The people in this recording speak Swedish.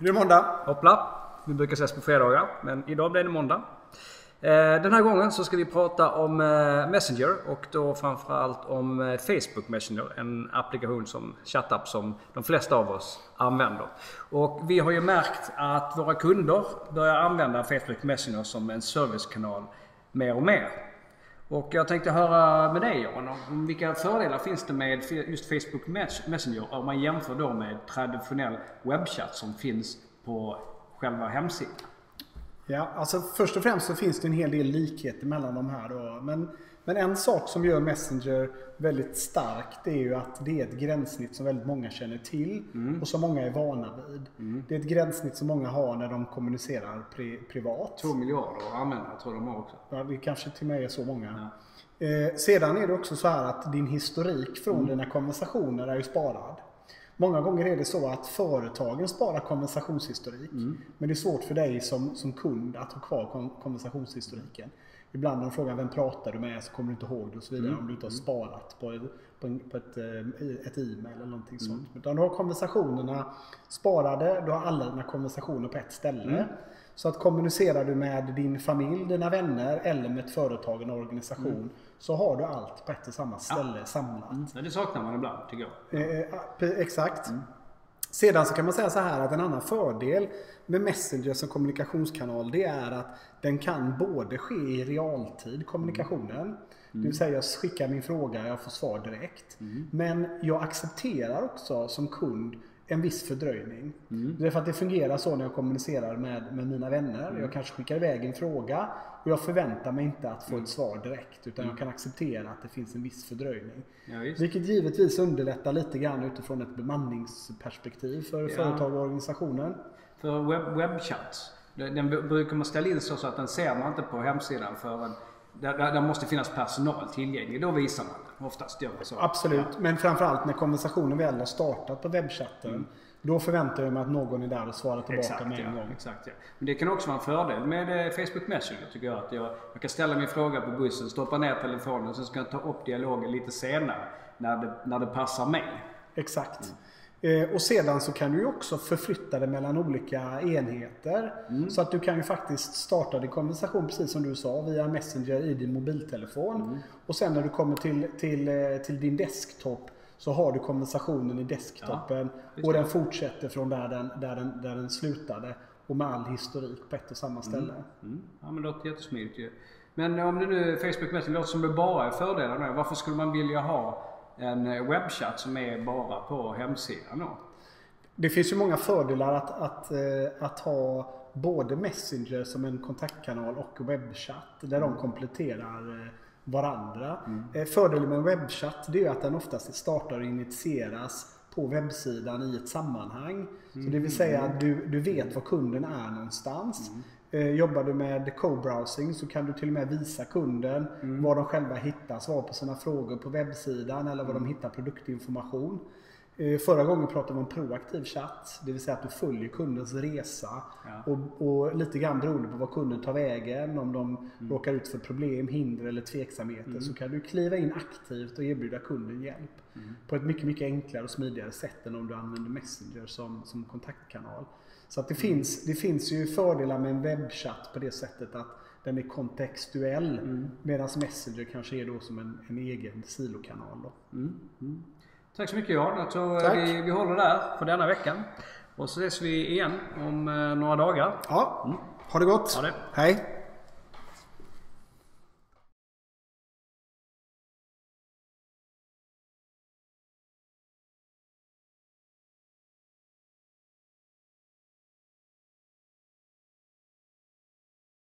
Nu är det måndag. Hoppla! Vi brukar ses på fredagar, men idag blir det måndag. Eh, den här gången så ska vi prata om eh, Messenger och då framförallt om eh, Facebook Messenger. En applikation som chattapp som de flesta av oss använder. Och vi har ju märkt att våra kunder börjar använda Facebook Messenger som en servicekanal mer och mer. Och jag tänkte höra med dig Jan, vilka fördelar finns det med just Facebook Messenger om man jämför då med traditionell webbchatt som finns på själva hemsidan? Ja, alltså först och främst så finns det en hel del likheter mellan de här då. Men, men en sak som gör Messenger väldigt starkt är ju att det är ett gränssnitt som väldigt många känner till och som många är vana vid. Det är ett gränssnitt som många har när de kommunicerar pri, privat. Två miljarder användare tror jag de har också. Ja, det kanske till och med är så många. Eh, sedan är det också så här att din historik från dina konversationer är ju sparad. Många gånger är det så att företagen sparar konversationshistorik. Men det är svårt för dig som, som kund att ha kvar kon- konversationshistoriken. Ibland när de frågar vem pratar du med så kommer du inte ihåg det och så vidare om du inte har sparat på, ett- på, en, på ett, eh, ett e-mail eller någonting sånt. Utan du har konversationerna sparade, du har alla dina konversationer på ett ställe. Så att kommunicerar du med din familj, dina vänner eller med ett företag, en organisation så har du allt på ett och samma ställe samlat. Ja, det saknar man ibland tycker jag. Eh, eh, exakt. Sedan så kan man säga så här att en annan fördel med Messenger som kommunikationskanal det är att den kan både ske i realtid, kommunikationen. Det vill säga jag skickar min fråga, jag får svar direkt. Men jag accepterar också som kund en viss fördröjning. Det är för att det fungerar så när jag kommunicerar med, med mina vänner. Jag kanske skickar iväg en fråga och jag förväntar mig inte att få ett svar direkt. Utan jag kan acceptera att det finns en viss fördröjning. Ja. Vilket givetvis underlättar lite grann utifrån ett bemanningsperspektiv för Ja. företag och organisationer. För webb, webbchatt, den brukar man ställa in så så att den ser man inte på hemsidan förrän där, där, där måste finnas personal tillgänglig. Då visar man den. Oftast gör man så. Absolut, men framförallt när konversationen väl har startat på webbchatten. Då förväntar jag mig att någon är där och svarar tillbaka Exakt, med en ja, gång. exakt ja. Men det kan också vara en fördel med eh, Facebook Messenger tycker jag. Att jag, jag kan ställa min fråga på bussen, stoppa ner telefonen och sen ska jag ta upp dialogen lite senare. När det, när det passar mig. Exakt. Eh, och sedan så kan du också förflytta det mellan olika enheter. Så att du kan ju faktiskt starta din konversation precis som du sa via Messenger i din mobiltelefon. Och sen när du kommer till, till, eh, till din desktop så har du konversationen i desktopen visst. och den fortsätter från där den, där, den, där den slutade. Och med all historik på ett och samma ställe. Mm. Ja men det låter jättesmidigt ju. Men om det nu Facebook Messenger låter som det bara är fördelar med. Varför skulle man vilja ha en eh, webbchatt som är bara på hemsidan då? Det finns ju många fördelar att, att, eh, att ha både Messenger som en kontaktkanal och webbchatt där de kompletterar eh, varandra. Eh, Fördelen med en webbchatt det är att den oftast startar och initieras på webbsidan i ett sammanhang. Så det vill säga att du, du vet var kunden är någonstans. Eh, jobbar du med co-browsing så kan du till och med visa kunden var de själva hittar svar på sina frågor på webbsidan eller var de hittar produktinformation. Eh, Förra gången pratade vi om proaktiv chatt, det vill säga att du följer kundens resa Ja. och, och lite grann beroende på vad kunden tar vägen, om de råkar ut för problem, hinder eller tveksamheter så kan du kliva in aktivt och erbjuda kunden hjälp på ett mycket, mycket enklare och smidigare sätt än om du använder Messenger som, som kontaktkanal. Så att det, finns, det finns ju fördelar med en webbchatt på det sättet att den är kontextuell medan Messenger kanske är då som en, en egen silokanal. Då. Tack så mycket Jan. Jag tror eh, Tack. vi, vi håller där för denna veckan. Och så ses vi igen om eh, några dagar. Ja, ha det gott! Ha det. Hej!